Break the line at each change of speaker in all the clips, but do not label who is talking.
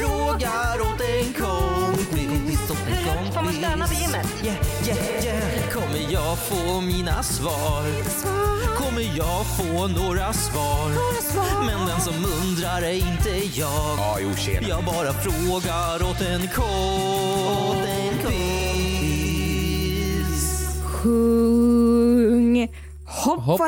Frågar åt en kompis.
Får man stöna på gymmet?
Yeah, yeah, yeah. Kommer jag få mina svar? Kommer jag få några svar? Men den som undrar är inte jag.
Ja, jo, tjena.
Jag bara frågar åt en kompis.
Sjung Hopp
Hopp,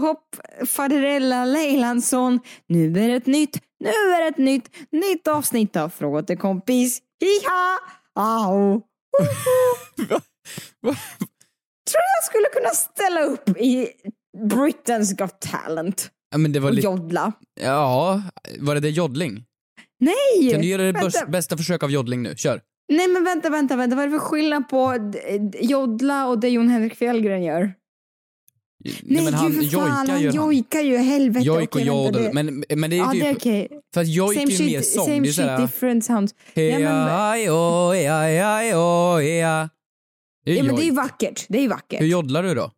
hopp faderella Leylandsson. Nu är det ett nytt, nu är det ett nytt, nytt avsnitt av Fråga till kompis. Hiha! Au! Tror jag skulle kunna ställa upp i Britain's Got Talent
Ja, men det var
och
lite...
joddla.
Ja, var det det joddling?
Nej!
Kan du göra det
Vänta.
bästa försök av joddling nu? Kör.
Nej men vänta, vänta, vänta. Vad är det för skillnad på joddla och det Jon Henrik Fjällgren gör? Nej,
men han
gud fan,
jojkar ju. han.
jojkar ju. Helvete.
Jojk och jodel. Men, men det är
Ja,
typ...
det är okej.
För att jojk är
Same
ju mer sång.
same
det är
shit, different sounds. Ja, men.
Det är
ja, men det är ju vackert. Det är ju vackert.
Hur joddlar du då?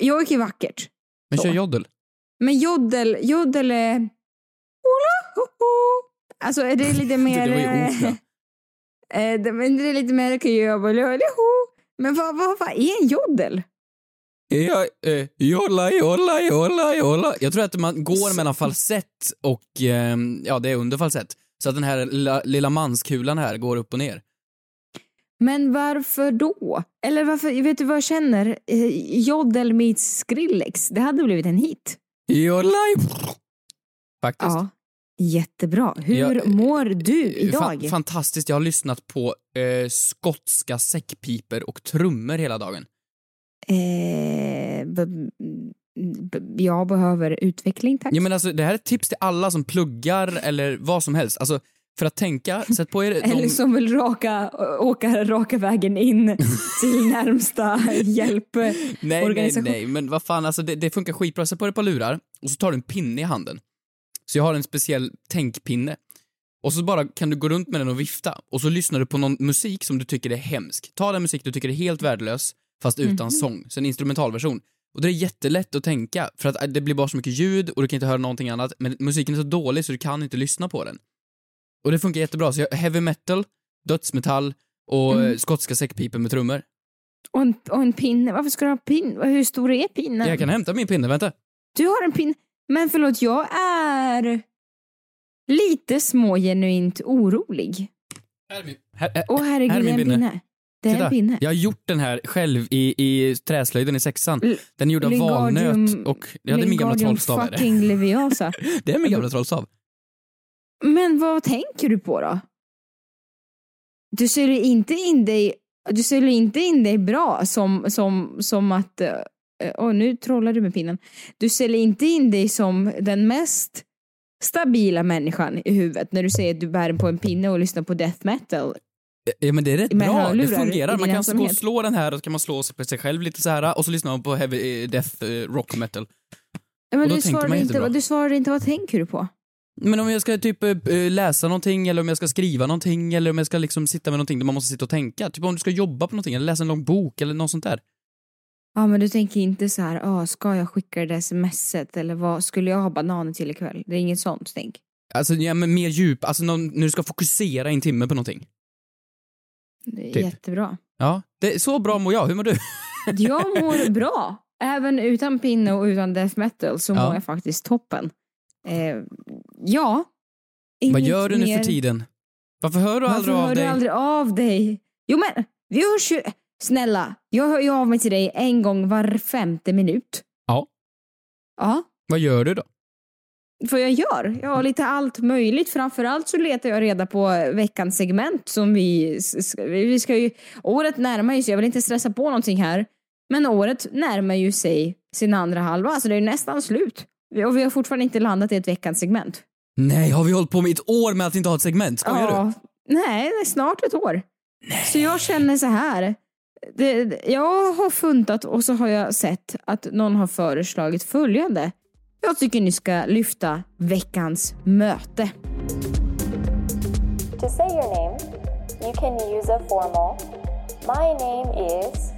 Jojk är vackert.
Men kör joddel.
Men joddel, joddel är... Alltså är det lite mer...
Det var ju
eh,
opera.
eh, det, men det är lite mer... Men vad, vad, vad är en joddel?
Ja, eh, jolla, jolla, jolla, jolla. Jag tror att man går mellan falsett och, eh, ja det är under falsett. Så att den här lilla, lilla manskulan här går upp och ner.
Men varför då? Eller varför, vet du vad jag känner? Eh, Joddel meets Skrillex. Det hade blivit en hit.
Jolla, Faktiskt.
Ja, jättebra. Hur
Jag-
mår du idag?
Fa- fantastiskt, jag har lyssnat på eh, skotska säckpiper och trummor hela dagen.
Eh, jag behöver utveckling, tack.
Ja, men alltså, det här är ett tips till alla som pluggar eller vad som helst. Alltså, för att tänka, sätt på er
Eller
de...
som vill raka, åka raka vägen in till närmsta hjälp.
Nej, nej, nej, men vad fan, alltså det, det funkar skitbra. Sätt på dig ett par lurar och så tar du en pinne i handen. Så jag har en speciell tänkpinne. Och så bara kan du gå runt med den och vifta och så lyssnar du på någon musik som du tycker är hemsk. Ta den musik du tycker är helt värdelös, fast utan sång. Så en instrumentalversion. Och det är jättelätt att tänka, för att äh, det blir bara så mycket ljud och du kan inte höra någonting annat. Men musiken är så dålig så du kan inte lyssna på den. Och det funkar jättebra. Så jag, heavy metal, dödsmetall och mm. skotska säckpipor med trummor.
Och en, och en pinne. Varför ska du ha pinne? Hur stor är pinnen?
Jag kan hämta min pinne, vänta.
Du har en pinne. Men förlåt, jag är lite smågenuint orolig.
Här är min, här, här,
Åh herregud,
här är min pinne.
pinne. Det är
Titta,
en pinne.
Jag har gjort den här själv i, i träslöjden i sexan. Den är gjord av
Lingardium-
valnöt och... Ja, det är min gamla
Lingardium
trollstav. är det.
fucking Leviosa.
Det är min gamla trollstav.
Men vad tänker du på då? Du säljer inte in dig, du säljer inte in dig bra som, som, som att, eh, åh nu trollar du med pinnen. Du säljer inte in dig som den mest stabila människan i huvudet när du säger att du bär på en pinne och lyssnar på death metal.
Ja, men det är rätt
Med
bra. Det fungerar. Man kan gå och slå den här och så kan man slå på sig själv lite så här och så lyssnar man på heavy eh, death eh, rock metal.
Ja, Men du, svarar inte, du svarar inte, vad tänker du på?
Men om jag ska typ eh, läsa någonting eller om jag ska skriva någonting eller om jag ska liksom sitta med någonting där man måste sitta och tänka. Typ om du ska jobba på någonting eller läsa en lång bok eller något sånt där.
Ja men du tänker inte så här, ah, ska jag skicka det där smset eller vad skulle jag ha bananer till ikväll? Det är inget sånt tänk.
Alltså, ja, men mer djup, alltså när du ska fokusera en timme på någonting.
Det är
Typ.
jättebra.
Ja, det är så bra mår jag. Hur mår du?
Jag mår bra. Även utan pinne och utan death metal så
Ja.
mår jag faktiskt toppen. Eh, ja.
Vad gör du nu
mer.
för tiden? Varför hör du
Varför
aldrig
hör
av
du
dig?
aldrig av dig? Jo men, vi hörs ju. Snälla, jag hör ju av mig till dig en gång var femte minut.
Ja.
Ja,
Vad gör du då?
Vad jag gör? Ja, lite allt möjligt. Framförallt så letar jag reda på veckans segment som vi... Vi ska ju... Året närmar ju sig, jag vill inte stressa på någonting här. Men året närmar ju sig sin andra halva, så det är nästan slut. Och vi har fortfarande inte landat i ett veckans segment.
Nej, har vi hållit på med ett år med att inte ha ett segment? Skojar du?
Ja. Nej, det är snart ett år. Så jag känner så här. Det- jag har funtat och så har jag sett att någon har föreslagit följande. Jag tycker ni ska lyfta veckans möte.
To say your name, you can use a formal, my name is,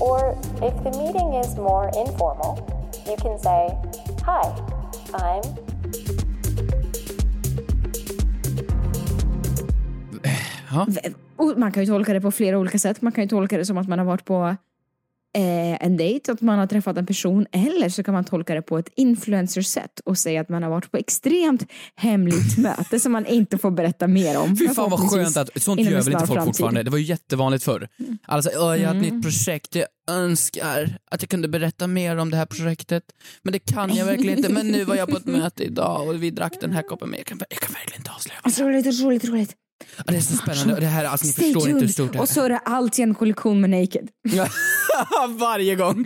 or if the meeting is more informal, you can say, hi, I'm,
och Man kan ju tolka det på flera olika sätt. Man kan ju tolka det som att man har varit på eh, en dejt, att man har träffat en person. Eller så kan man tolka det på ett influencer-sätt och säga att man har varit på extremt hemligt möte som man inte får berätta mer om.
Fy fan vad skönt att, sånt gör väl inte folk
framtid.
fortfarande? Det var ju jättevanligt förr. Alltså, "Åh, jag har ett nytt projekt, jag önskar att jag kunde berätta mer om det här projektet. Men det kan jag verkligen inte. Men nu var jag på ett möte idag och vi drack den här koppen, men jag kan, jag kan verkligen inte avslöja. vad det är."
Roligt, roligt, roligt.
Ja, Det är så spännande. Och det här, alltså, ni
Stay
förstår inte hur
tuned.
stort det är.
Och så är det allt i en kollektion med Naked.
Varje gång.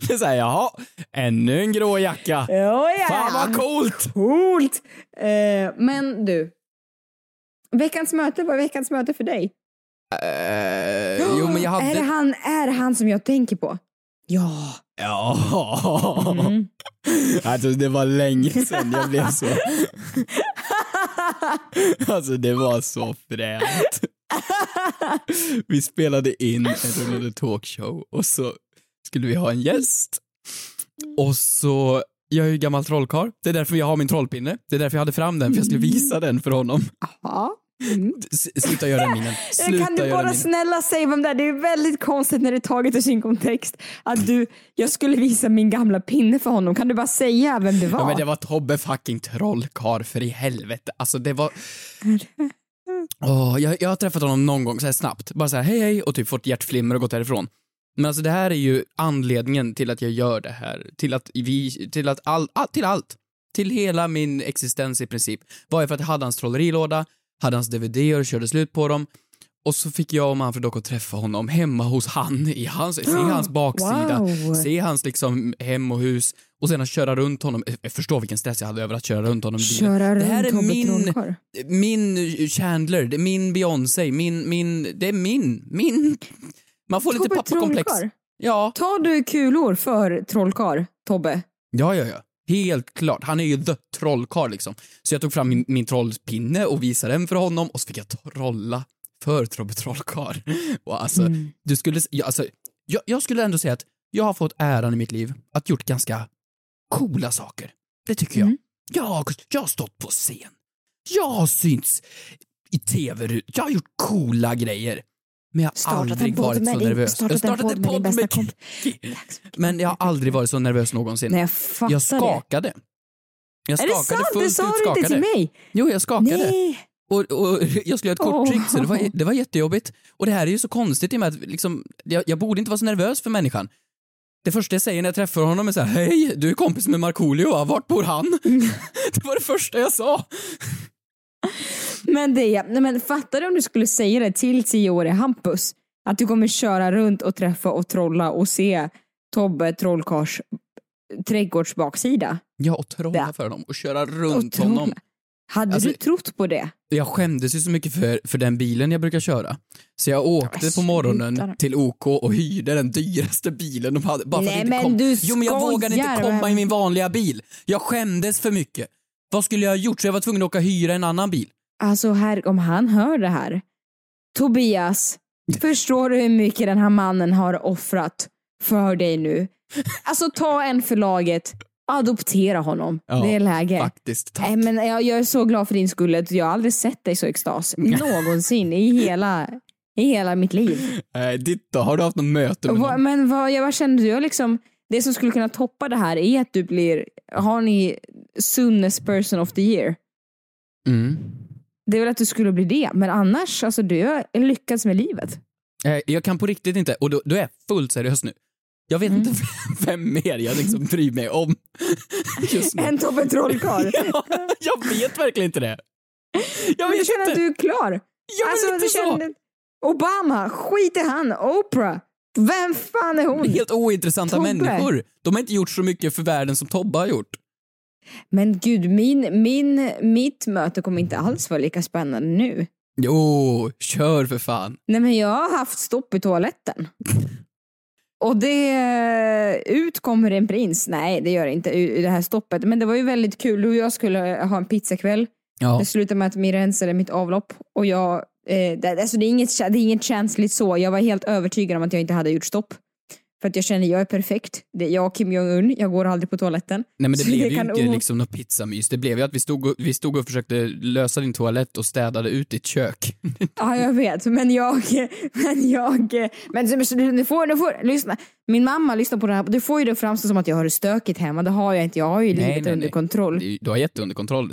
Det är såhär, jaha, ännu en grå jacka.
Ja, ja.
Fan vad coolt!
Coolt! Eh, men du. Veckans möte, vad är veckans möte för dig?
Eh, jo men jag
Är det
hade...
han, är det han som jag tänker på? Ja.
Ja.
Mm.
Alltså det var länge sedan jag blev så... Alltså det var så fränt. Vi spelade in en rullande talkshow och så skulle vi ha en gäst. Och så, jag är ju gammal trollkarl. Det är därför jag har min trollpinne. Det är därför jag hade fram den, för jag skulle visa den för honom.
Ja.
S- Sluta göra minen. Sluta
kan du bara
minen.
snälla säga vem det är? Det är väldigt konstigt när det är taget ur sin kontext. Att du, jag skulle visa min gamla pinne för honom. Kan du bara säga vem det var?
Ja men det var Tobbe fucking trollkarl för i helvete. Alltså det var... Åh, jag, jag har träffat honom någon gång så här snabbt. Bara så här hej hej och typ fått hjärtflimmer och gått därifrån. Men alltså det här är ju anledningen till att jag gör det här. Till att vi, till att all, all, till allt. Till hela min existens i princip. Var för att jag hade hans trollerilåda, hade hans DVD och körde slut på dem. Och så fick jag och Manfred dock att träffa honom hemma hos han, i hans, se hans baksida,
Wow.
se hans liksom hem och hus och sen att köra runt honom. Jag förstår vilken stress jag hade över att köra runt honom i bilen.
Köra
det här är min, min Chandler, det är min Beyoncé, min, min, det är min, min. Man får lite pappakomplex.
Trollkarl.
Ja.
Tar du kulor för trollkarl, Tobbe?
Ja, ja, ja. Helt klart. Han är ju the trollkarl liksom. Så jag tog fram min, min trollpinne och visade den för honom och så fick jag trolla för Tobbe Trollkarl. Och alltså, du skulle, ja, alltså, jag, jag skulle ändå säga att jag har fått äran i mitt liv att gjort ganska coola saker. Det tycker jag. Jag, har, jag har stått på scen. Jag har synts i tv Jag har gjort coola grejer. Men jag har
Startat
aldrig varit så nervös.
startat
Jag har
en podd med
med Kiki. Men jag har aldrig varit så nervös någonsin.
Nej, jag fattar
jag skakade. Jag
Är det
skakade
sant?
fullt
Det sa
ut
du inte
skakade.
till mig.
Jo, jag skakade.
Nej.
Och, och jag skulle göra ett kort
Åh.
trick så det var, det var jättejobbigt. Och det här är ju så konstigt i och med att liksom, jag, jag borde inte vara så nervös för människan. Det första jag säger när jag träffar honom är så här, hej, du är kompis med Markoolio, va? vart bor han? det var det första jag sa.
Men det, nej men fattar du om du skulle säga det till tioåriga Hampus? Att du kommer köra runt och träffa och trolla och se Tobbe Trollkarls trädgårdsbaksida.
Ja, och trolla för honom och köra
Och
runt
trolla.
honom.
Hade
Alltså-
du trott på det?
Jag skämdes ju så mycket för, för den bilen jag brukar köra. Så jag åkte på morgonen till OK och hyrde den dyraste bilen de hade. Bara för
Nej,
att det inte
men
kom.
du
Jo men jag vågade inte
skojar,
komma
men-
i min vanliga bil. Jag skämdes för mycket. Vad skulle jag ha gjort? Så jag var tvungen att åka och hyra en annan bil.
Alltså här, om han hör det här. Tobias, förstår du hur mycket den här mannen har offrat för dig nu? Alltså ta en för laget, adoptera honom.
Ja,
det är läge.
Faktiskt, tack.
Nej, men jag, jag är så glad för din skull. Jag har aldrig sett dig så extas någonsin i hela, i hela mitt liv.
Eh, ditt då? Har du haft något möte med någon?
men vad, jag, vad känner du? Jag liksom, det som skulle kunna toppa det här är att du blir, har ni soonest person of the year?
Mm.
Det är väl att du skulle bli det, men annars, alltså du har lyckats med livet.
Eh, jag kan på riktigt inte, och då, då är jag fullt seriös nu. Jag vet inte vem mer jag liksom bryr mig om just nu.
En Tobbe Trollkarl.
ja, jag vet verkligen inte det. Jag
Men du känner
inte.
att du är klar?
Ja, men
alltså,
lite
du
så.
känner, Obama, skit i han. Oprah, vem fan är hon?
Helt ointressanta
Tobbe.
människor. De har inte gjort så mycket för världen som Tobbe har gjort.
Men gud, min, min, mitt möte kommer inte alls vara lika spännande nu.
Jo, kör för fan.
Nej men jag har haft stopp i toaletten. Och det, ut kommer en prins. Nej det gör det inte, u- det här stoppet. Men det var ju väldigt kul, du och jag skulle ha en pizzakväll.
Ja.
Det slutade med att min rensade mitt avlopp. Och jag, eh, det, alltså det, är inget, det är inget känsligt så, jag var helt övertygad om att jag inte hade gjort stopp. För att jag känner, jag är perfekt. Det är jag och Kim Jong-Un, jag går aldrig på toaletten.
Nej men det
Så
blev ju
kan
inte liksom något pizzamys. Det blev ju att vi stod, och, vi stod och försökte lösa din toalett och städade ut ditt kök.
Ja, jag vet. Men jag... Men jag... Men du, får, du får... Lyssna. Min mamma lyssnar på det här. Du får ju det framstå som att jag har det stökigt hemma. Det har jag inte. Jag har ju
Nej,
livet
nej,
under
nej.
kontroll.
Det ju- Du har jätte under kontroll.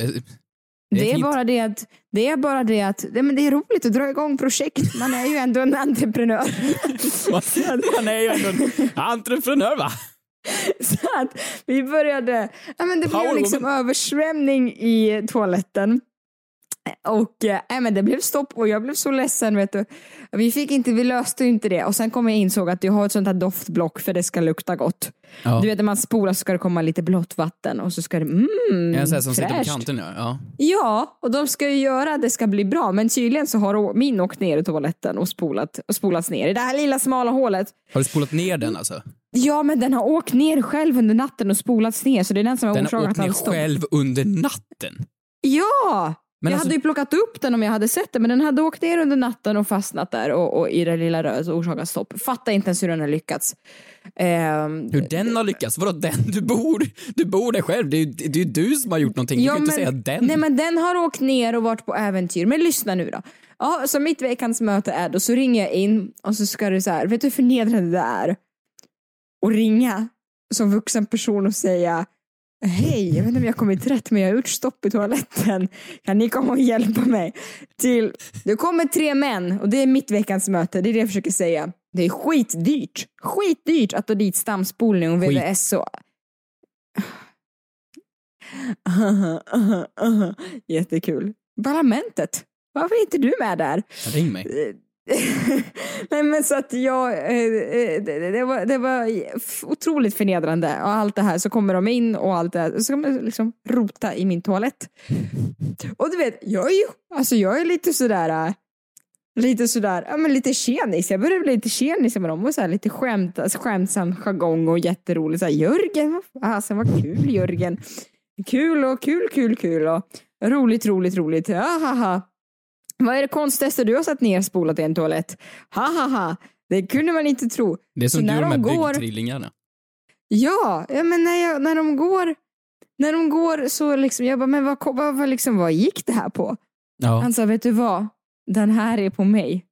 Det, det
Det är, bara det att... Det är bara det att... Det, men det är roligt att dra igång projekt. Man är ju ändå en entreprenör.
Man är ju ändå en entreprenör va?
Så att vi började... Ja, men det blev liksom översvämning i toaletten. Och nej, men det blev stopp och jag blev så ledsen. Vet du. Vi fick inte, vi löste inte det. Och sen kom jag insåg att jag har ett sånt här doftblock för det ska lukta gott.
Ja.
Du vet när man spolar så ska det komma lite blått vatten och så ska det, mm,
En sån här som sitter på kanten ja. ja.
Ja, och de ska ju göra att det ska bli bra. Men tydligen så har min åkt ner i toaletten och spolat, och spolats ner i det här lilla smala hålet.
Har du spolat ner den alltså?
Ja, men den har åkt ner själv under natten och spolats ner så det är den som har
Den har
orsakat
åkt ner själv under natten?
Ja!
Men
jag
alltså-
hade ju plockat upp den om jag hade sett den men den hade åkt ner under natten och fastnat där och, och i det lilla röret och orsakat stopp. Fattar inte ens hur den har lyckats. Ehm,
Hur den har lyckats? Vadå den? Du bor, du bor där själv. Det är ju det är du som har gjort någonting. Du
ja,
kan ju inte säga
men,
den.
Nej men den har åkt ner och varit på äventyr. Men lyssna nu då. Ja, så mitt veckans möte är då så ringer jag in och så ska du så här, vet du hur förnedrande det är? Att ringa som vuxen person och säga Hej, jag vet inte om jag kommit rätt men jag har gjort stopp i toaletten. Kan ni komma och hjälpa mig? Till, det kommer tre män och det är mitt veckans möte. Det är det jag försöker säga. Det är skitdyrt. Skitdyrt att ta dit stamspolning och. VVS och... Jättekul. Parlamentet. Varför är inte du med där?
Ring mig.
Nej men så att jag, eh, eh, det, det, var, det var otroligt förnedrande och allt det här så kommer de in och allt det här så kommer de liksom rota i min toalett. Och du vet, jag är ju, alltså jag är lite sådär, eh, lite sådär, ja men lite tjenis, jag börjar bli lite tjenis med dem och så här, lite skämt, alltså, skämtsam jargong och jätteroligt såhär, Jörgen, alltså vad kul Jörgen. Kul och kul, kul, kul och roligt, roligt, roligt, ja haha. Vad är det konstigaste du har satt ner spolat i en toalett? Ha ha ha, det kunde man inte tro.
Det är som du och de här
går-
byggtrillingarna.
Ja, ja men när, jag, när de går, när de går så liksom, jag bara, men vad, vad, vad, liksom, vad gick det här på?
Ja.
Han sa, vet du vad? Den här är på mig.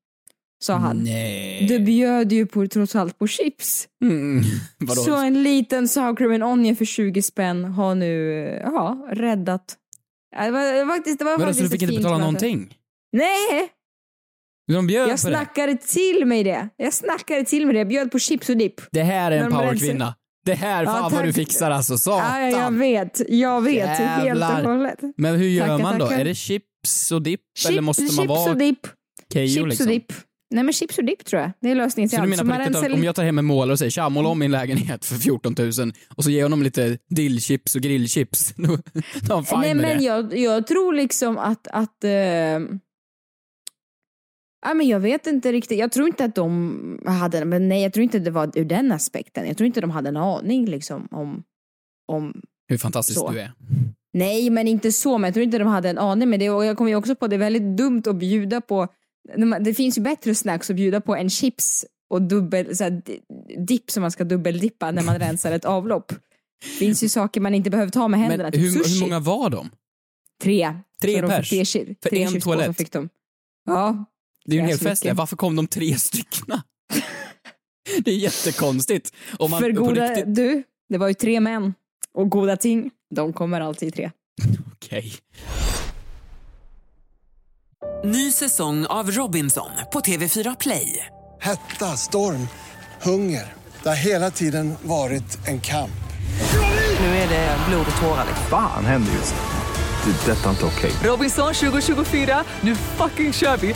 Sa han.
Nej.
Du bjöd ju på, trots allt på chips.
Mm.
Så en liten sour cream and onion för 20 spänn har nu, ja, räddat. Det var, det var faktiskt, det var
Vadå, så du fick inte betala någonting?
Nej,
De bjöd
jag
på det.
snackade till mig det. Jag snackade till mig det. Jag bjöd på chips och dipp.
Det här är en powerkvinna. Det här,
Ja,
fan vad
tack.
du fixar alltså. Satan.
Ja, ja, jag vet, jag vet helt
Jävlar.
och hållet.
Men hur gör
Tackar,
man då?
tackar.
Är det chips och dipp?
Chip,
eller måste man
chips
vara
och dipp.
Keyyo
Chips
liksom?
och dipp. Nej men chips och dipp tror jag. Det är lösningen till
Så du
allt.
menar på riktigt om jag tar hem en målare och säger tja, måla om min lägenhet för 14 000 och så ger jag honom lite dillchips och grillchips. Då är han fine
Nej men
det.
jag, jag tror liksom att, att eh, Ja, men jag vet inte riktigt. Jag tror inte att de hade, men nej jag tror inte det var ur den aspekten. Jag tror inte de hade en aning liksom om, om
Hur fantastisk
Så.
du är.
Nej, men inte så. Men jag tror inte de hade en aning med det. Och jag kommer ju också på att det är väldigt dumt att bjuda på... Det finns ju bättre snacks att bjuda på än chips och dubbel, så här, di- dipp som man ska dubbeldippa när man rensar ett avlopp. Det finns ju saker man inte behöver ta med händerna.
Men
typ
hur,
sushi.
hur många var de?
Tre.
Tre
Så
pers?
Tre, chi-
För
tre
en toalett?
Fick de. Ja.
Det är ju en hel fest där. Varför kom de tre styckna? Det är jättekonstigt. Om man
För goda,
riktigt...
du, det var ju tre män. Och goda ting, de kommer alltid i tre.
Okej.
Ny säsong av Robinson på TV4 Play.
Hetta, storm, hunger. Det har hela tiden varit en kamp.
Nu är det blod och tårar. liksom.
Fan händer just det. Det är detta inte okej.
Robinson 2024, nu fucking kör vi!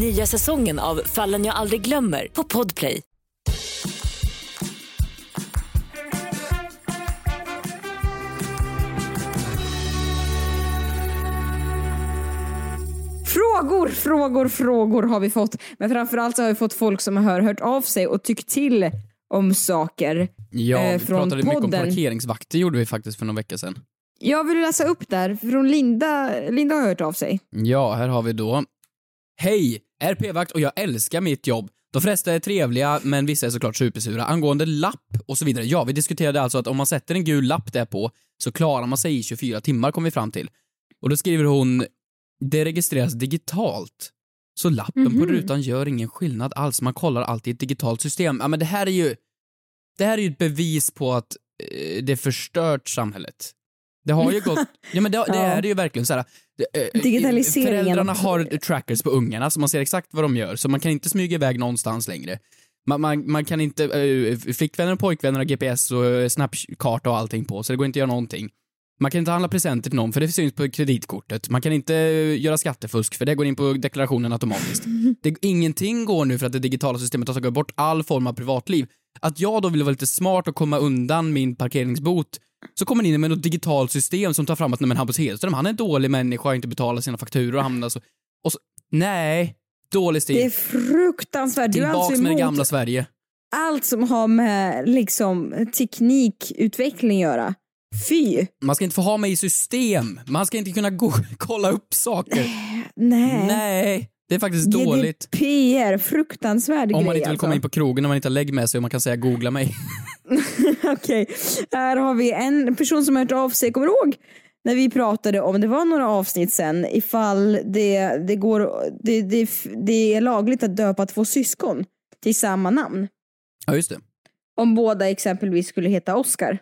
Nya säsongen av Fallen jag aldrig glömmer på Podplay.
Frågor, frågor, frågor har vi fått. Men framförallt så har vi fått folk som har hört av sig och tyckt till om saker
Ja,
eh,
vi
från
pratade mycket om
podden.
parkeringsvakter gjorde vi faktiskt för någon vecka sedan.
Jag vill läsa upp där, från Linda. Linda har hört av sig.
Ja, här har vi då. Hej! Är p-vakt och jag älskar mitt jobb. De flesta är trevliga, men vissa är såklart supersura. Angående lapp och så vidare. Ja, vi diskuterade alltså att om man sätter en gul lapp där på så klarar man sig i 24 timmar, kom vi fram till. Och då skriver hon, det registreras digitalt. Så lappen på
Mhm.
rutan gör ingen skillnad alls. Man kollar alltid i ett digitalt system. Ja, men det här är ju, det här är ju ett bevis på att eh, det förstört samhället. Det har ju gått, ja men det, det är det ju verkligen så här. eh,
Digitaliseringen.
Föräldrarna har trackers på ungarna så man ser exakt vad de gör, så man kan inte smyga iväg någonstans längre. Man, man, man kan inte, äh, flickvänner och pojkvänner har GPS och eh, snapkarta och allting på, så det går inte att göra någonting. Man kan inte handla presenter till någon för det syns på kreditkortet. Man kan inte eh, göra skattefusk för det går in på deklarationen automatiskt. Det, ingenting går nu för att det digitala systemet har tagit bort all form av privatliv. Att jag då vill vara lite smart och komma undan min parkeringsbot så kommer ni in med något digitalt system som tar fram att nej men Hampus Hedström, han är en dålig människa, har inte betalat sina fakturor och hamnar så... Och så nej, dålig stil.
Det är fruktansvärt. Du är
Tillbaks
alltså
med det gamla Sverige.
allt som har med liksom teknikutveckling att göra. Fy!
Man ska inte få ha mig i system. Man ska inte kunna gå, kolla upp saker.
Nej.
Nej, det är faktiskt dåligt.
GDPR, fruktansvärd
Om
grej
man inte vill
alltså.
komma in på krogen och man inte har lägg med sig och man kan säga googla mig.
Okej, här har vi en person som har hört av sig. Kommer du ihåg när vi pratade om, det var några avsnitt sen, ifall det, det, går, det, det, det är lagligt att döpa två syskon till samma namn.
Ja, just det.
Om båda exempelvis skulle heta Oscar.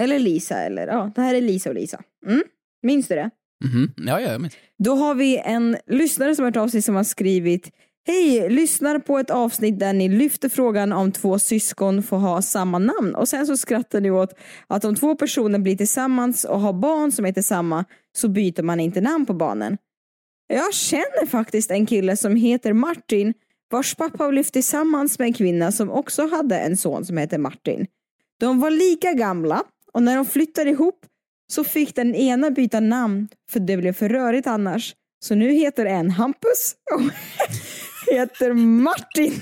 Eller Lisa, eller ja, det här är Lisa och Lisa. Mm? Minns du det?
Mhm. Ja, ja, men.
Då har vi en lyssnare som har hört av sig som har skrivit Hej, lyssnar på ett avsnitt där ni lyfter frågan om två syskon får ha samma namn och sen så skrattar ni åt att om två personer blir tillsammans och har barn som heter samma så byter man inte namn på barnen. Jag känner faktiskt en kille som heter Martin vars pappa blev tillsammans med en kvinna som också hade en son som heter Martin. De var lika gamla och när de flyttade ihop så fick den ena byta namn för det blev för rörigt annars. Så nu heter en Hampus och heter Martin.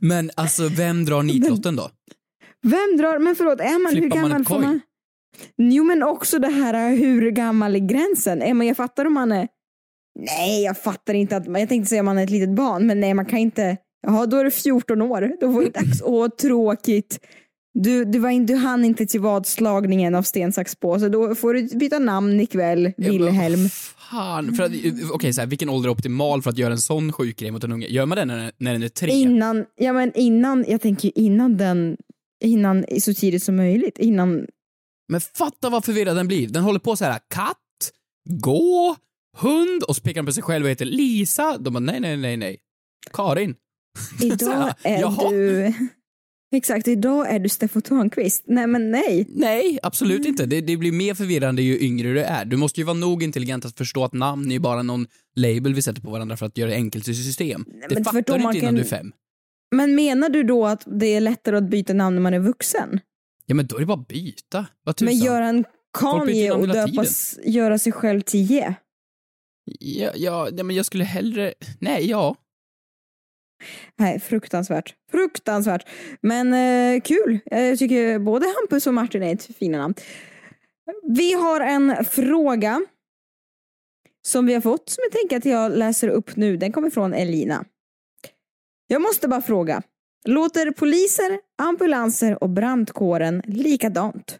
Men alltså, vem drar nitlotten då?
Vem drar, men förlåt, är man, hur
Flippar man
gammal
ett
får man? Jo men också det här hur gammal är gränsen? Är man, jag fattar om man är, nej jag fattar inte att, jag tänkte säga om man är ett litet barn, men nej man kan inte, jaha då är du 14 år, då var det dags, åh tråkigt. Du, du, var in, du hann inte till vadslagningen av sten, sax, påse, då får du byta namn ikväll, Wilhelm.
Fan, för att, okej så här, vilken ålder är optimal för att göra en sån sjuk grej mot en unge? Gör man den när, när den är tre?
Innan, ja men innan, jag tänker innan den, innan så tidigt som möjligt, innan
Men fatta vad förvirrad den blir. Den håller på så här, katt, gå, hund och så pekar den på sig själv och heter Lisa. De bara nej, nej, nej, nej. Karin.
Idag
här,
är
jaha.
du... Exakt, idag är du Steffo Törnqvist. Nej men nej.
Nej, absolut inte. Det, det blir mer förvirrande ju yngre du är. Du måste ju vara nog intelligent att förstå att namn är bara någon label vi sätter på varandra för att göra det enkelt i system. det
men
fattar du inte innan
kan-
du är fem.
Men menar du då att det är lättare att byta namn när man är vuxen?
Ja, men då är det bara att byta. Vad tusan.
Men göra en Kanye och
hela
döpa, s- göra sig själv till Ye?
Ja, ja, nej, men jag skulle hellre... Nej, ja.
Nej, fruktansvärt. Fruktansvärt. Men eh, kul. Jag tycker både Hampus och Martin är ett fina namn. Vi har en fråga som vi har fått som jag tänker att jag läser upp nu. Den kommer från Elina. Jag måste bara fråga. Låter poliser, ambulanser och brandkåren likadant?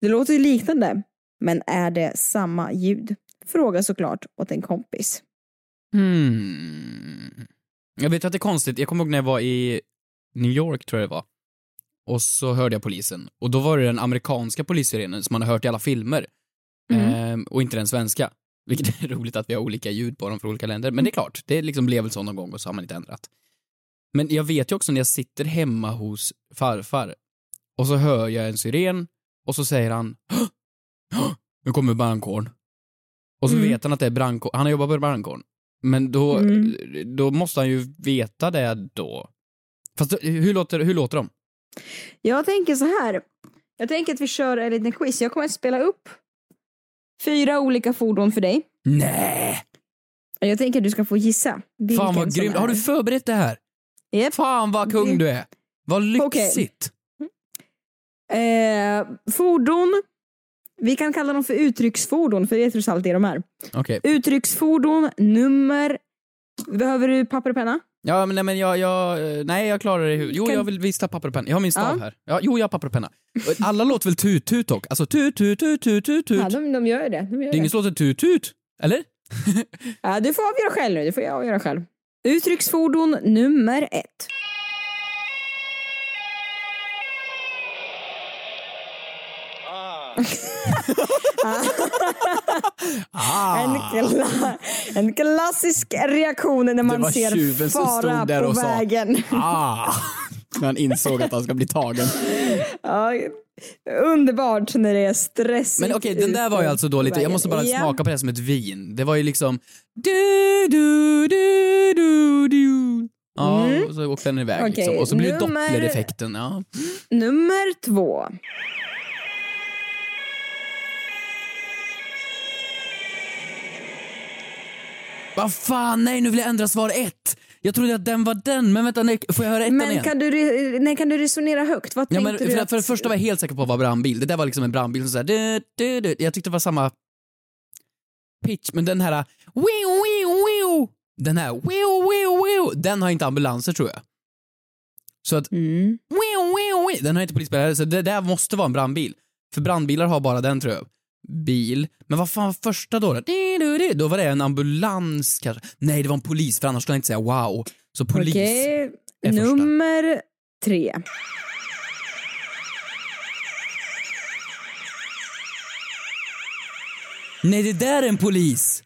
Det låter ju liknande, men är det samma ljud? Fråga såklart åt en kompis.
Hmm. Jag vet att det är konstigt. Jag kommer ihåg när jag var i New York, tror jag det var. och så hörde jag polisen. Och då var det den amerikanska polissirenen som man har hört i alla filmer.
Mm.
Ehm, och inte den svenska. Vilket är roligt att vi har olika ljud på dem från olika länder. Men det är klart, det liksom blev väl så någon gång och så har man inte ändrat. Men jag vet ju också när jag sitter hemma hos farfar och så hör jag en siren och så säger han "Hå! Hå! Nu kommer brandkåren. Och så
Mm.
vet han att det är brandkåren. Han har jobbat på brandkåren. Men då,
Mm.
då måste han ju veta det då. Fast hur låter, hur låter de?
Jag tänker så här. Jag tänker att vi kör en liten quiz. Jag kommer att spela upp fyra olika fordon för dig.
Nej!
Jag tänker att du ska få gissa.
Fan vad grymt. Har du förberett det här?
Japp.
Fan vad kung du är. Vad lyxigt.
Eh, fordon. Vi kan kalla dem för uttrycksfordon, för det är trots allt det de är.
Okej.
Uttrycksfordon, nummer. Behöver du papper och penna?
Ja, men nej, men jag, jag, nej, jag klarar det. Jo,
Kan-
jag vill visst ha papper och penna. Jag har min stav
Ja.
här. Ja, jo, jag har papper och penna. Alla låter väl tut-tut dock? Alltså tut-tut, tut-tut, tut-tut.
Ja, de, de gör det. De gör
Det är ingen som låter tut-tut, eller?
Ja, du får avgöra själv nu. Du får avgöra själv. Uttrycksfordon nummer ett.
Ah.
En, kla- en klassisk reaktion när man ser fara på
och
vägen.
ah. När han insåg att han ska bli tagen.
Ja, underbart när det är stressigt.
Men okej, den där var ju alltså då lite, jag måste bara
Ja.
smaka på det som ett vin. Det var ju liksom du, du, du, du, du. Ja,
Mm.
och så åkte den iväg
Okej,
liksom. Och så blev det dopplereffekten. Ja.
Nummer två.
Vad fan, nej nu vill jag ändra svar ett. Jag trodde att den var den, men vänta, nej, får jag höra ettan
Men
igen?
kan du, re- nej, kan du resonera högt? Vad
Ja, men för,
du
för,
att...
det första var jag helt säker på att det var brandbil. Det där var liksom en brandbil som såhär, du, du. jag tyckte det var samma pitch, men den här wiu, wiu, wiu, den här wiu, wiu, wiu, den har inte ambulanser tror jag. Så att
Mm.
wiu, wiu, wiu, den har inte polisbilar, så det där måste vara en brandbil. För brandbilar har bara den tror jag. Bil. Men vad fan var första då? Då var det en ambulans kanske. Nej, det var en polis för annars skulle jag inte säga wow. Så polis.
Okej,
är första.
nummer tre.
Nej, det där är en polis!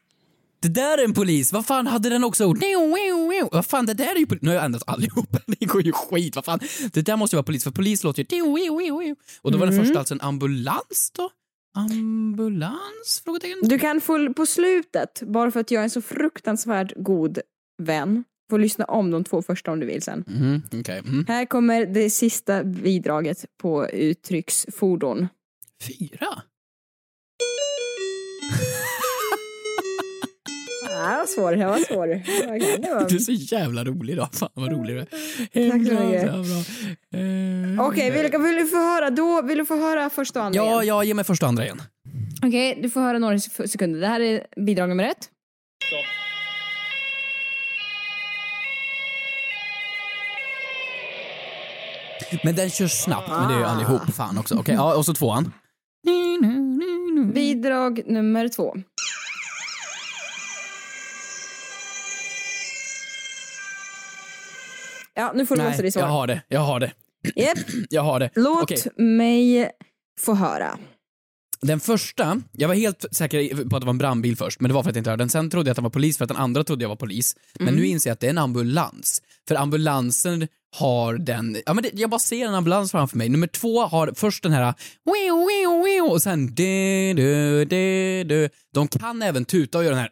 Det där är en polis! Vad fan hade den också ord? Vad fan, det där är ju polis. Nu har jag ändrat allihopa. Det går ju skit. Vad fan. Det där måste ju vara polis, för polis låter ju... Och då var den
Mm.
första alltså en ambulans då? Ambulans? Frågetecken.
Du kan få på slutet, bara för att jag är en så fruktansvärt god vän, få lyssna om de två första om du vill sen.
Mhm, okej. Mm.
Här kommer det sista bidraget på uttrycksfordon.
Fyra?
Ja, var svår. Det var svår. Det var-
Du är så jävla rolig idag. Fan vad rolig du är.
Tack så mycket.
Eh,
Okej, vill, vill du få höra då? Vill du få höra första och andra
Ja,
igen?
ja, ge mig första och andra igen.
Okej, du får höra några sek- sekunder. Det här är bidrag nummer ett.
Men den kör snabbt, men det är ju allihop. Fan också. Okej, ja, och så tvåan.
Bidrag nummer två. Ja, nu får du låsa ditt
jag
svar.
har det. Jag har det.
Japp.
Jag har det.
Låt
Okej.
mig få höra.
Den första, jag var helt säker på att det var en brandbil först, men det var för att jag inte hörde den. Sen trodde jag att den var polis för att den andra trodde jag var polis. Men
Mm.
nu inser jag att det är en ambulans. För ambulansen har den, ja men det, jag bara ser en ambulans framför mig. Nummer två har först den här och sen du. De kan även tuta och göra den här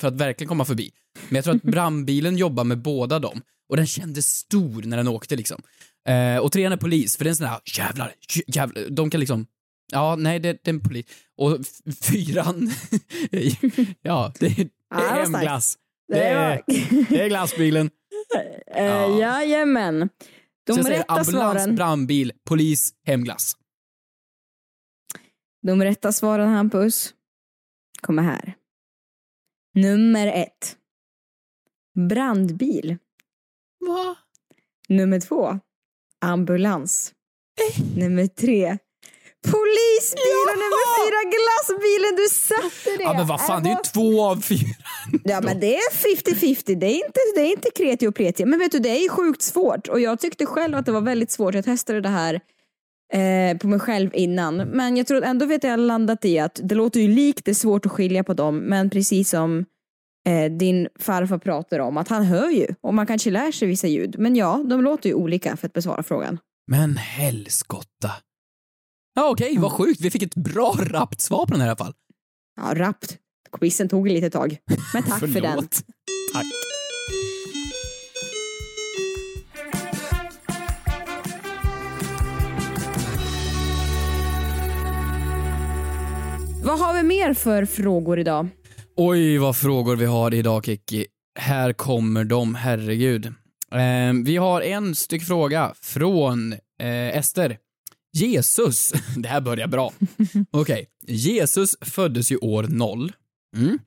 för att verkligen komma förbi. Men jag tror att brandbilen jobbar med båda dem. Och den kändes stor när den åkte liksom. Eh, och trean är polis, för det är en sån här jävlar, jävlar, de kan liksom Ja, nej, det, är en polis. Och fyran, ja, det, det
Ja,
är hemglass.
Det
är, det är glassbilen.
Eh, jajamän. De
Så jag säger
rätta
ambulans,
svaren.
brandbil, polis, hemglass.
De rätta svaren, Hampus, kommer här. Nummer ett. Brandbil.
Va?
Nummer två. Ambulans.
Eh.
Nummer tre. Polisbil och nummer fyra glassbilen, du satte det!
Ja men vad fan, det är ju
Äh,
två av fyra.
Ja men det är 50-50, det är inte, det är inte kreti och preti. Men vet du, det är ju sjukt svårt och jag tyckte själv att det var väldigt svårt. Jag testade det här eh, på mig själv innan. Men jag tror ändå vet jag landat i att det låter ju likt, det är svårt att skilja på dem. Men precis som eh, din farfar pratar om, att han hör ju och man kanske lär sig vissa ljud. Men ja, de låter ju olika för att besvara frågan.
Men helskotta. Ja okej, vad sjukt. Vi fick ett bra rappt svar på den här i alla fall.
Ja, rappt. Quizen tog lite tag. Men tack för den.
Tack.
Vad har vi mer för frågor idag?
Oj, vad frågor vi har idag, Kiki. Här kommer de, herregud. Eh, vi har en styck fråga från eh, Ester. Jesus, det här börjar bra. Okej, Jesus föddes ju år 0. Mm.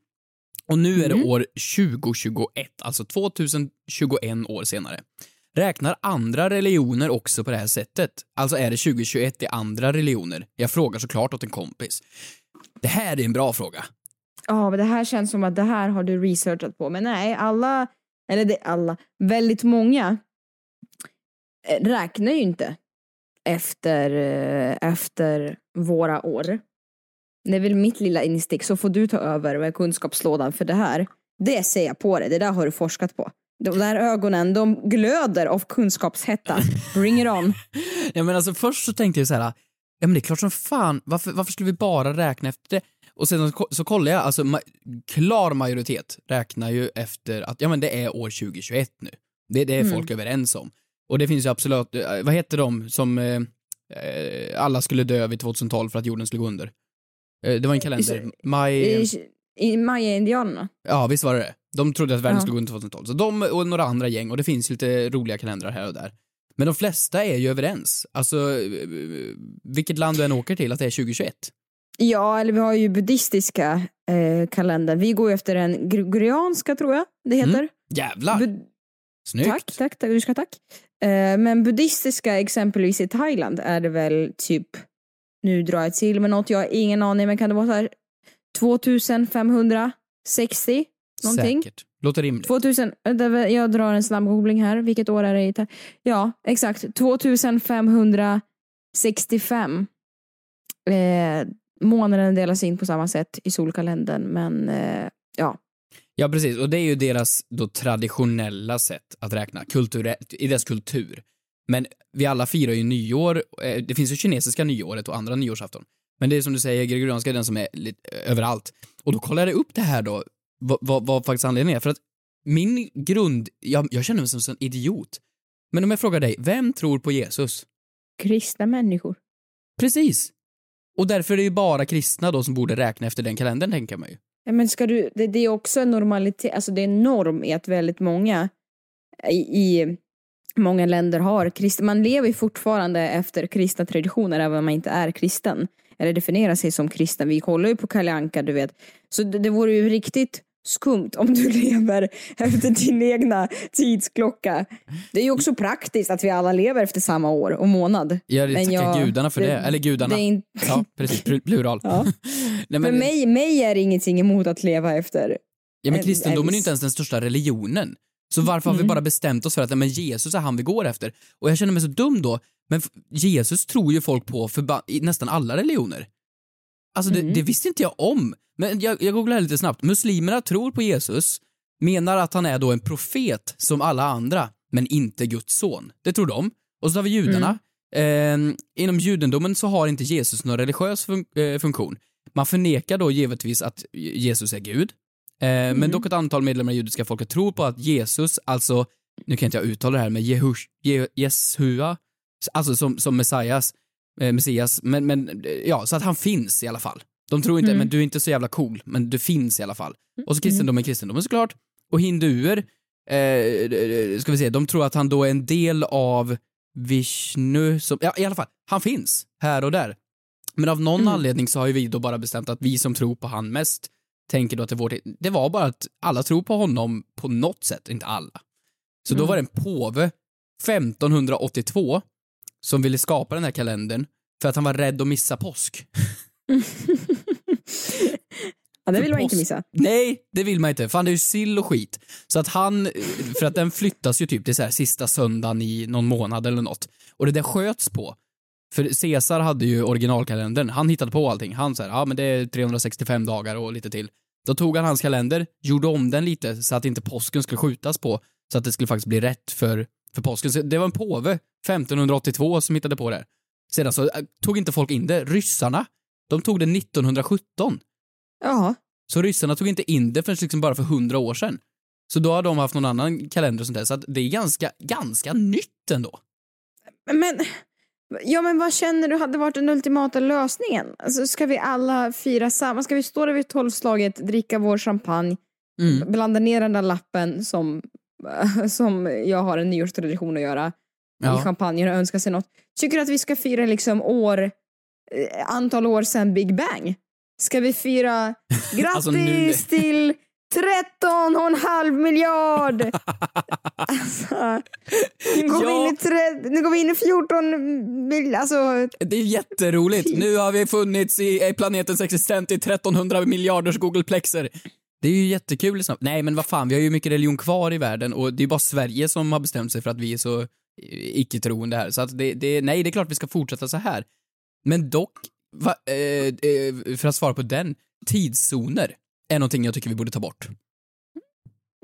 Och nu är det år 2021, alltså 2021 år senare. Räknar andra religioner också på det här sättet? Alltså är det 2021 i andra religioner? Jag frågar såklart åt en kompis. Det här är en bra fråga.
Ja, men det här känns som att det här har du researchat på. Men nej, alla, eller det, alla, väldigt många eh, räknar ju inte efter, eh, efter våra år. Det är väl mitt lilla instick, så får du ta över med kunskapslådan för det här. Det ser jag på dig, det där har du forskat på. De där ögonen, de glöder av kunskapshetta. Bring it on.
Ja, men alltså först så tänkte jag så här, ja men det är klart som fan, varför, varför skulle vi bara räkna efter det? Och sen så, så kollar jag, alltså ma klar majoritet räknar ju efter att, ja men det är år 2021 nu. Det, det är
Mm.
folk överens om. Och det finns ju absolut, eh, vad heter de som eh, eh, alla skulle dö vid 2012 för att jorden skulle gå under? Eh, det var en kalender, maj...
I, Maya-indianerna.
Ja, visst var det det? De trodde att världen
Ja.
skulle gå under 2012. Så de och några andra gäng, och det finns ju lite roliga kalendrar här och där. Men de flesta är ju överens. Alltså, eh, vilket land du än åker till, att det är 2021.
Ja, eller vi har ju buddhistiska eh, kalendern. Vi går ju efter den gregorianska tror jag det heter.
Mm. Jävlar!
Bud-
Snyggt.
Tack, tack, tack, du ska tack. Eh, men buddhistiska exempelvis i Thailand är det väl typ, nu drar jag till med något, jag har ingen aning, men kan det vara så här 2560 någonting?
Säkert. Låter rimligt.
2000, vänta, jag drar en snabb googling här, vilket år är det i Thai- Ja, exakt, 2565. Eh, månaden delas in på samma sätt i solkalendern, men eh, ja.
Ja, precis. Och det är ju deras då traditionella sätt att räkna, kultur, i deras kultur. Men vi alla firar ju nyår, eh, det finns ju kinesiska nyåret och andra nyårsafton. Men det är som du säger, gregorianska är den som är lite eh, överallt. Och då kollade jag upp det här då, vad, vad, vad faktiskt anledningen är. För att min grund, jag, jag känner mig som en idiot. Men om jag frågar dig, vem tror på Jesus?
Kristna människor.
Precis. Och därför är det ju bara kristna då som borde räkna efter den kalendern, tänker man ju.
Ja, Men ska du, det, det är också en normalitet, alltså det är en norm i att väldigt många i, i många länder har kristna, man lever fortfarande efter kristna traditioner även om man inte är kristen. Eller definierar sig som kristen. Vi kollar ju på Kalle Anka, du vet. Så det, det vore ju riktigt skumt om du lever efter din egna tidsklocka. Det är ju också praktiskt att vi alla lever efter samma år och månad.
Jag
Men
tackar
jag-
gudarna för det. Eller gudarna.
det är inte-
Ja, precis. Pl- Plural.
Ja.
Nej,
För mig, mig är det ingenting emot att leva efter
Ja men
en-
kristendomen är inte ens den största religionen. Så varför har vi
Mm.
bara bestämt oss för att men Jesus är han vi går efter? Och jag känner mig så dum då, men Jesus tror ju folk på i nästan alla religioner. Alltså det,
Mm.
det visste inte jag om. Men jag, jag googlade lite snabbt. Muslimerna tror på Jesus, menar att han är då en profet som alla andra, men inte Guds son. Det tror de. Och så har vi judarna.
Mm.
Eh, inom judendomen så har inte Jesus någon religiös fun- eh, funktion. Man förnekar då givetvis att Jesus är Gud. Eh,
Mm.
Men dock ett antal medlemmar i judiska folket tror på att Jesus, alltså, nu kan inte jag uttala det här, men Jehush, Je, Jeshua, alltså som, som Messias, eh, Messias, men, men eh, ja, så att han finns i alla fall. De tror inte,
Mm.
men du är inte så jävla cool, men du finns i alla fall. Och så kristendomen, kristendomen såklart. Och hinduer, eh, ska vi se, de tror att han då är en del av Vishnu, som, ja i alla fall, han finns här och där. Men av någon
Mm.
anledning så har ju vi då bara bestämt att vi som tror på han mest tänker då att det, är vårt, det var bara att alla tror på honom på något sätt, inte alla. Så då
Mm.
var det en påve 1582 som ville skapa den här kalendern För att han var rädd att missa påsk.
Ja, det vill man inte missa.
Nej, det vill man inte. Fan, det är ju sill och skit. Så att han, för att den flyttas ju typ till så här sista söndagen i någon månad eller något. Och det där sköts på. För Caesar hade ju originalkalendern. Han hittade på allting. Han sa ja men det är 365 dagar och lite till. Då tog han hans kalender, gjorde om den lite så att inte påsken skulle skjutas på. Så att det skulle faktiskt bli rätt för, för påsken. Så det var en påve, 1582, som hittade på det. Sedan så äh, tog inte folk in det. Ryssarna, de tog det 1917.
Ja.
Så ryssarna tog inte in det förrän liksom bara för hundra år sedan. Så då har de haft någon annan kalender och sånt där. Så att det är ganska, ganska nytt ändå.
Men, ja men vad känner du hade varit den ultimata lösningen? Alltså ska vi alla fira samma, ska vi stå där vid tolvslaget, dricka vår champagne,
Mm.
blanda ner den där lappen som, som jag har en nyårstradition att göra
Ja.
i champagnen och önska sig något. Tycker du att vi ska fira liksom år, eh, antal år sedan Big Bang? Ska vi fira grattis
Alltså, nu-
till 13,5 miljard! alltså, nu går,
Ja.
vi in i tre, nu går vi in i 14 mil, alltså
Det är jätteroligt. Nu har vi funnits i i planetens existens i 1300 miljarders googleplexer. Det är ju jättekul. Liksom. Nej, men vad fan, vi har ju mycket religion kvar i världen och det är bara Sverige som har bestämt sig för att vi är så eh, icke-troende här. Så att det, det, nej, det är klart vi ska fortsätta så här. Men dock, va, eh, eh, för att svara på den, tidszoner är någonting jag tycker vi borde ta bort.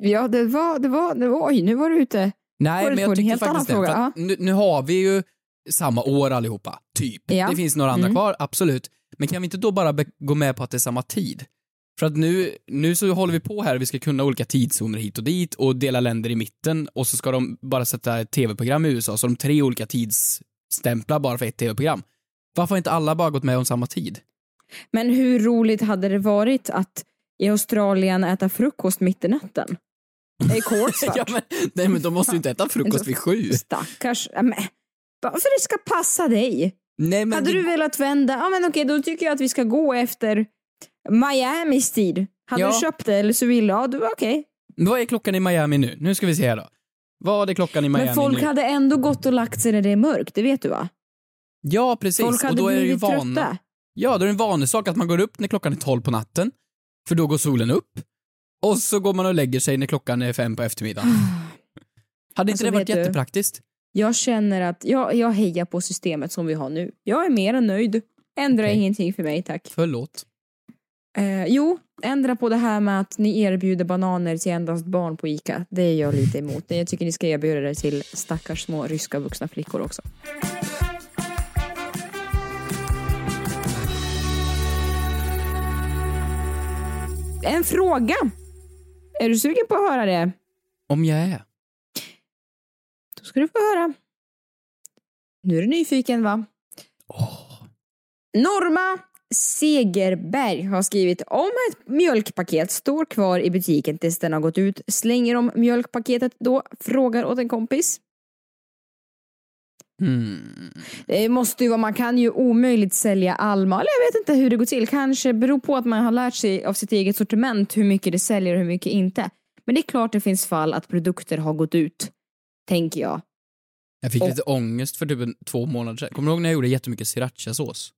ja det var, det var, det var oj nu var du ute.
Nej, men jag tycker faktiskt det. att nu, nu har vi ju samma år allihopa, typ.
Ja.
Det finns några andra
Mm.
kvar, absolut. Men kan vi inte då bara gå med på att det är samma tid? För att nu, nu så håller vi på här, vi ska kunna olika tidszoner hit och dit och dela länder i mitten och så ska de bara sätta ett tv-program i USA, så de tre olika tidsstämplar bara för ett tv-program. Varför har inte alla bara gått med om samma tid?
Men hur roligt hade det varit att i Australien äta frukost mitt i natten? Det är kolsvart.
ja, men, nej men de måste ju inte äta frukost vid sju.
Stackars. Ja, men, bara för det ska passa dig.
Nej, men
Hade du velat vända, ja men okej då tycker jag att vi ska gå efter Miamis tid. Hade
Ja.
du köpt det eller så vill ja du okej.
Vad är klockan i Miami nu? Nu ska vi se här då. Vad är klockan i Miami
Men folk
nu?
hade ändå gått och lagt sig när det är mörkt, det vet du va?
Ja, precis.
Folk
och
hade
då är det ju
blivit
vana.
trötta.
Ja, då är det en vanesak att man går upp när klockan är 12 på natten, för då går solen upp. Och så går man och lägger sig när klockan är fem på eftermiddagen. Hade inte
Alltså,
det varit
du-
jättepraktiskt?
Jag känner att jag, jag hejar på systemet som vi har nu. Jag är mer än nöjd. Ändra
Okej.
ingenting för mig tack.
Förlåt.
Eh, jo, ändra på det här med att ni erbjuder bananer till endast barn på ICA. Det är jag lite emot. Jag tycker ni ska erbjuda det till stackars små ryska vuxna flickor också. En fråga. Är du sugen på att höra det?
Om jag är.
Då ska du få höra. Nu är du nyfiken va? Norma Segerberg har skrivit om ett mjölkpaket står kvar i butiken tills den har gått ut. Slänger de mjölkpaketet då? Frågar åt en kompis.
Hmm.
Det måste ju vara, man kan ju omöjligt sälja Alma, eller jag vet inte hur det går till. Kanske beror på att man har lärt sig av sitt eget sortiment hur mycket det säljer och hur mycket inte. Men det är klart det finns fall att produkter har gått ut, tänker jag.
Jag fick
Och-
lite ångest för typ en, två månader sedan. Kommer du ihåg när jag gjorde jättemycket srirachasås?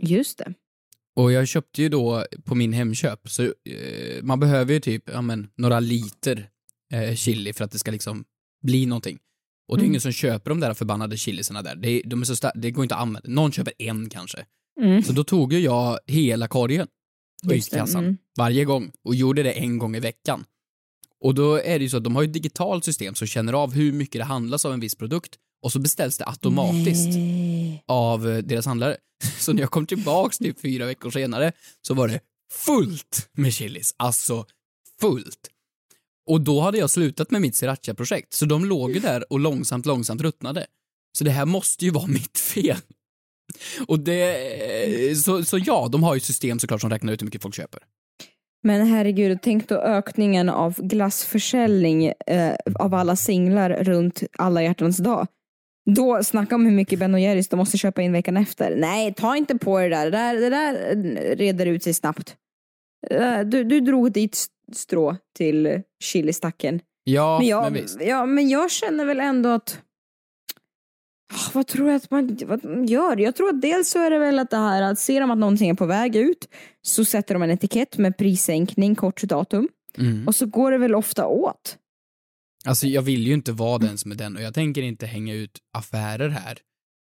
Just det.
Och jag köpte ju då på min Hemköp, så eh, man behöver ju typ, ja men, några liter eh, chili för att det ska liksom bli någonting. Och det är
Mm.
ingen som köper de där förbannade chilisarna där. Det, de är så det går inte att använda. Någon köper en kanske.
Mm.
Så då tog ju jag hela korgen och gick kassan
mm.
varje gång och gjorde det en gång i veckan. Och då är det ju så att de har ett digitalt system som känner av hur mycket det handlas av en viss produkt och så beställs det automatiskt
Nej.
av eh, deras handlare. Så när jag kom tillbaks typ fyra veckor senare så var det fullt med chilis. Alltså fullt. Och då hade jag slutat med mitt sriracha-projekt, så de låg ju där och långsamt, långsamt ruttnade. Så det här måste ju vara mitt fel. Och det, så, så ja, de har ju system såklart som räknar ut hur mycket folk köper.
Men herregud, tänk då ökningen av glassförsäljning eh, av alla singlar runt alla hjärtans dag. Då, snacka om hur mycket Ben Jerrys de måste köpa in veckan efter. Nej, ta inte på det där. Det där, det där reder ut sig snabbt. Eh, du, du drog dit strå till chilistacken.
Ja,
men,
men,
jag,
visst.
ja, men jag känner väl ändå att Ah, Vad tror jag att man vad man gör? Jag tror att dels så är det väl att det här att ser de att någonting är på väg ut så sätter de en etikett med prissänkning, kort datum
Mm.
och så går det väl ofta åt.
Alltså jag vill ju inte vara den som är den och jag tänker inte hänga ut affärer här.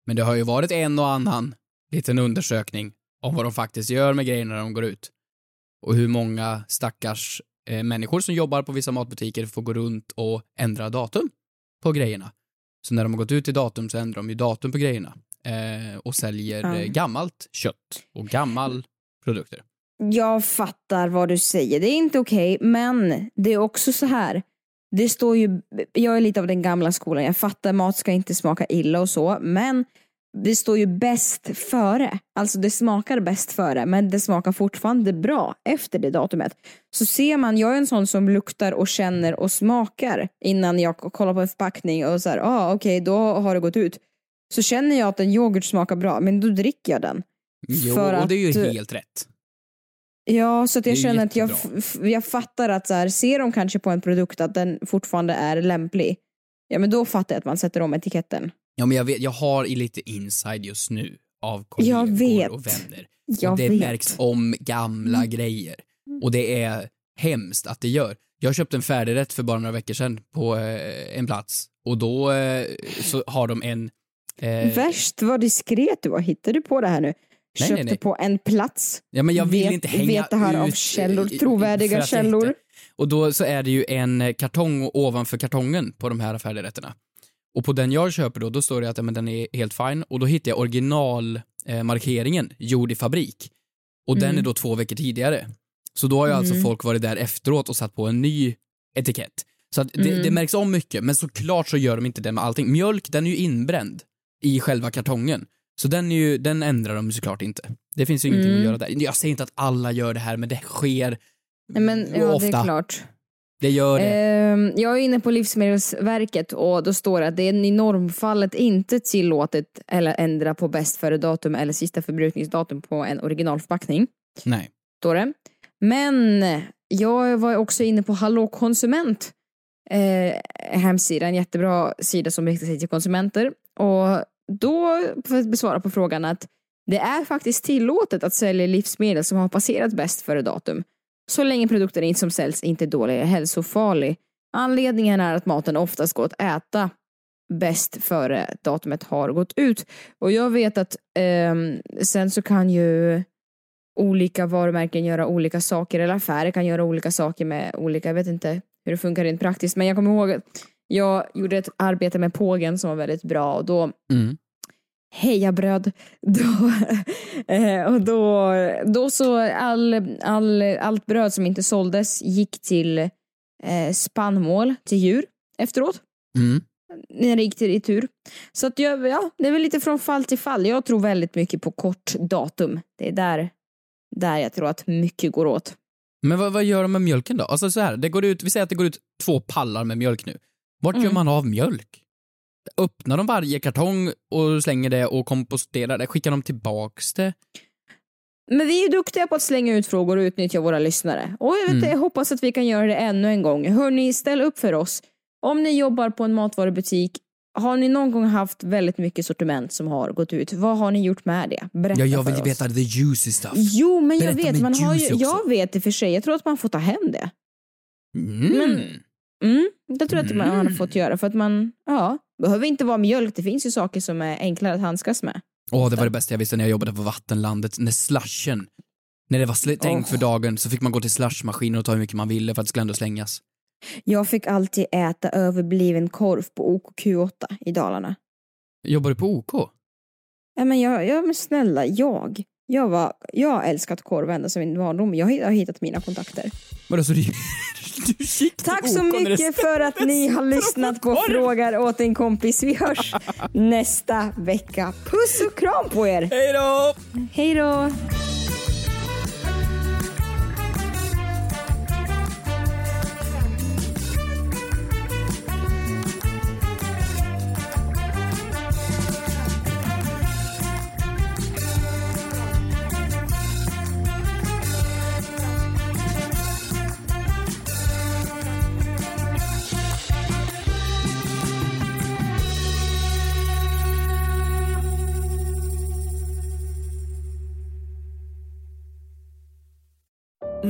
Men det har ju varit en och annan liten undersökning om vad de faktiskt gör med grejerna när de går ut. Och hur många stackars eh, människor som jobbar på vissa matbutiker får gå runt och ändra datum på grejerna. Så när de har gått ut i datum så ändrar de ju datum på grejerna. Eh, och säljer eh, gammalt kött och gammal produkter.
Jag fattar vad du säger, det är inte okej, men det är också så här. Det står ju, jag är lite av den gamla skolan, jag fattar mat ska inte smaka illa och så, men det står ju bäst före. Alltså det smakar bäst före, men det smakar fortfarande bra efter det datumet. Så ser man, jag är en sån som luktar och känner och smakar innan jag kollar på en förpackning och så här, ah, okej, då har det gått ut. Så känner jag att en yoghurt smakar bra, men då dricker jag den.
Jo,
För
och det är ju
att-
helt rätt.
Ja, så att jag känner att jag, jag fattar att så här, ser de kanske på en produkt att den fortfarande är lämplig, ja men då fattar jag att man sätter om etiketten.
Ja, men jag, vet, jag har i lite inside just nu av kollegor och vänner.
Jag
och det
vet.
märks om gamla
Mm.
grejer. Och det är hemskt att det gör. Jag köpte en färdigrätt för bara några veckor sedan på eh, en plats och då eh, så har de en... Eh,
Värst vad diskret du var, hittade du på det här nu?
nej,
Köpte
nej.
på en plats.
ja, men jag vill
vet,
inte hänga
vet det här
ut,
av källor,
eh, för
trovärdiga källor.
Och då så är det ju en kartong ovanför kartongen på de här färdigrätterna. Och på den jag köper då, då står det att ja, men den är helt fine och då hittar jag originalmarkeringen, eh, gjord i fabrik. Och den
Mm.
är då två veckor tidigare. Så då har ju alltså
Mm.
folk varit där efteråt och satt på en ny etikett. Så att det,
Mm.
det märks om mycket, men såklart så gör de inte det med allting. Mjölk, den är ju inbränd i själva kartongen. Så den, är ju, den ändrar de såklart inte. Det finns ju ingenting
Mm.
att göra där. Jag säger inte att alla gör det här, men det sker
Nej, men, ja,
ofta.
det är klart.
Det gör det.
Ehm, jag är inne på Livsmedelsverket och då står det att det är i normfallet inte tillåtet eller ändra på bäst före datum eller sista förbrukningsdatum på en originalförpackning.
Nej.
Står det. Men jag var också inne på Hallå konsument eh, hemsida, en jättebra sida som riktar sig till konsumenter. Och då får jag besvara på frågan att det är faktiskt tillåtet att sälja livsmedel som har passerat bäst före datum. Så länge produkten inte som säljs inte är dålig eller hälsofarlig. Anledningen är att maten oftast går att äta bäst före datumet har gått ut. Och jag vet att eh, sen så kan ju olika varumärken göra olika saker eller affärer kan göra olika saker med olika, jag vet inte hur det funkar rent praktiskt men jag kommer ihåg att jag gjorde ett arbete med pågen som var väldigt bra och då
Mm.
Heja bröd. Då, eh, och då, då så all, all, allt bröd som inte såldes gick till eh, spannmål till djur efteråt.
Mm.
När det gick till retur. Så att jag, ja, det är väl lite från fall till fall. Jag tror väldigt mycket på kort datum. Det är där, där jag tror att mycket går åt.
Men vad, vad gör de med mjölken då? Alltså så här, det går ut, vi säger att det går ut två pallar med mjölk nu. Vart gör
Mm.
man av mjölk? Öppnar de varje kartong och slänger det och komposterar det? Skickar de tillbaks det?
Men vi är duktiga på att slänga ut frågor och utnyttja våra lyssnare. Och jag, vet,
Mm.
jag hoppas att vi kan göra det ännu en gång. Hörni, ställ upp för oss. Om ni jobbar på en matvarubutik, har ni någon gång haft väldigt mycket sortiment som har gått ut? Vad har ni gjort med det? Berätta
Ja, jag
för
vill
oss.
veta the juicy stuff.
Jo, men jag
Berätta
vet,
med
man har ju, jag vet i och för sig, jag tror att man får ta hem det.
Mm.
Men- Mm, det tror jag att man har
Mm.
fått göra för att man, ja, behöver inte vara mjölk, det finns ju saker som är enklare att handskas med.
Åh, det var det bästa jag visste när jag jobbade på vattenlandet, när slushen, när det var tänkt
Åh.
för dagen så fick man gå till slushmaskinen och ta hur mycket man ville för att det skulle ändå slängas.
Jag fick alltid äta överbliven korv på OKQ8 i Dalarna.
Jobbar du på OK?
Ja men, jag, ja, men snälla, jag. Jag, var, jag har älskat korv ända sedan min barndom. Jag har hittat mina kontakter.
Vadå, så du,
Tack så mycket för att ni har lyssnat på? Frågar åt en kompis. Vi hörs nästa vecka. Puss och kram på er!
Hej då!
Hej då!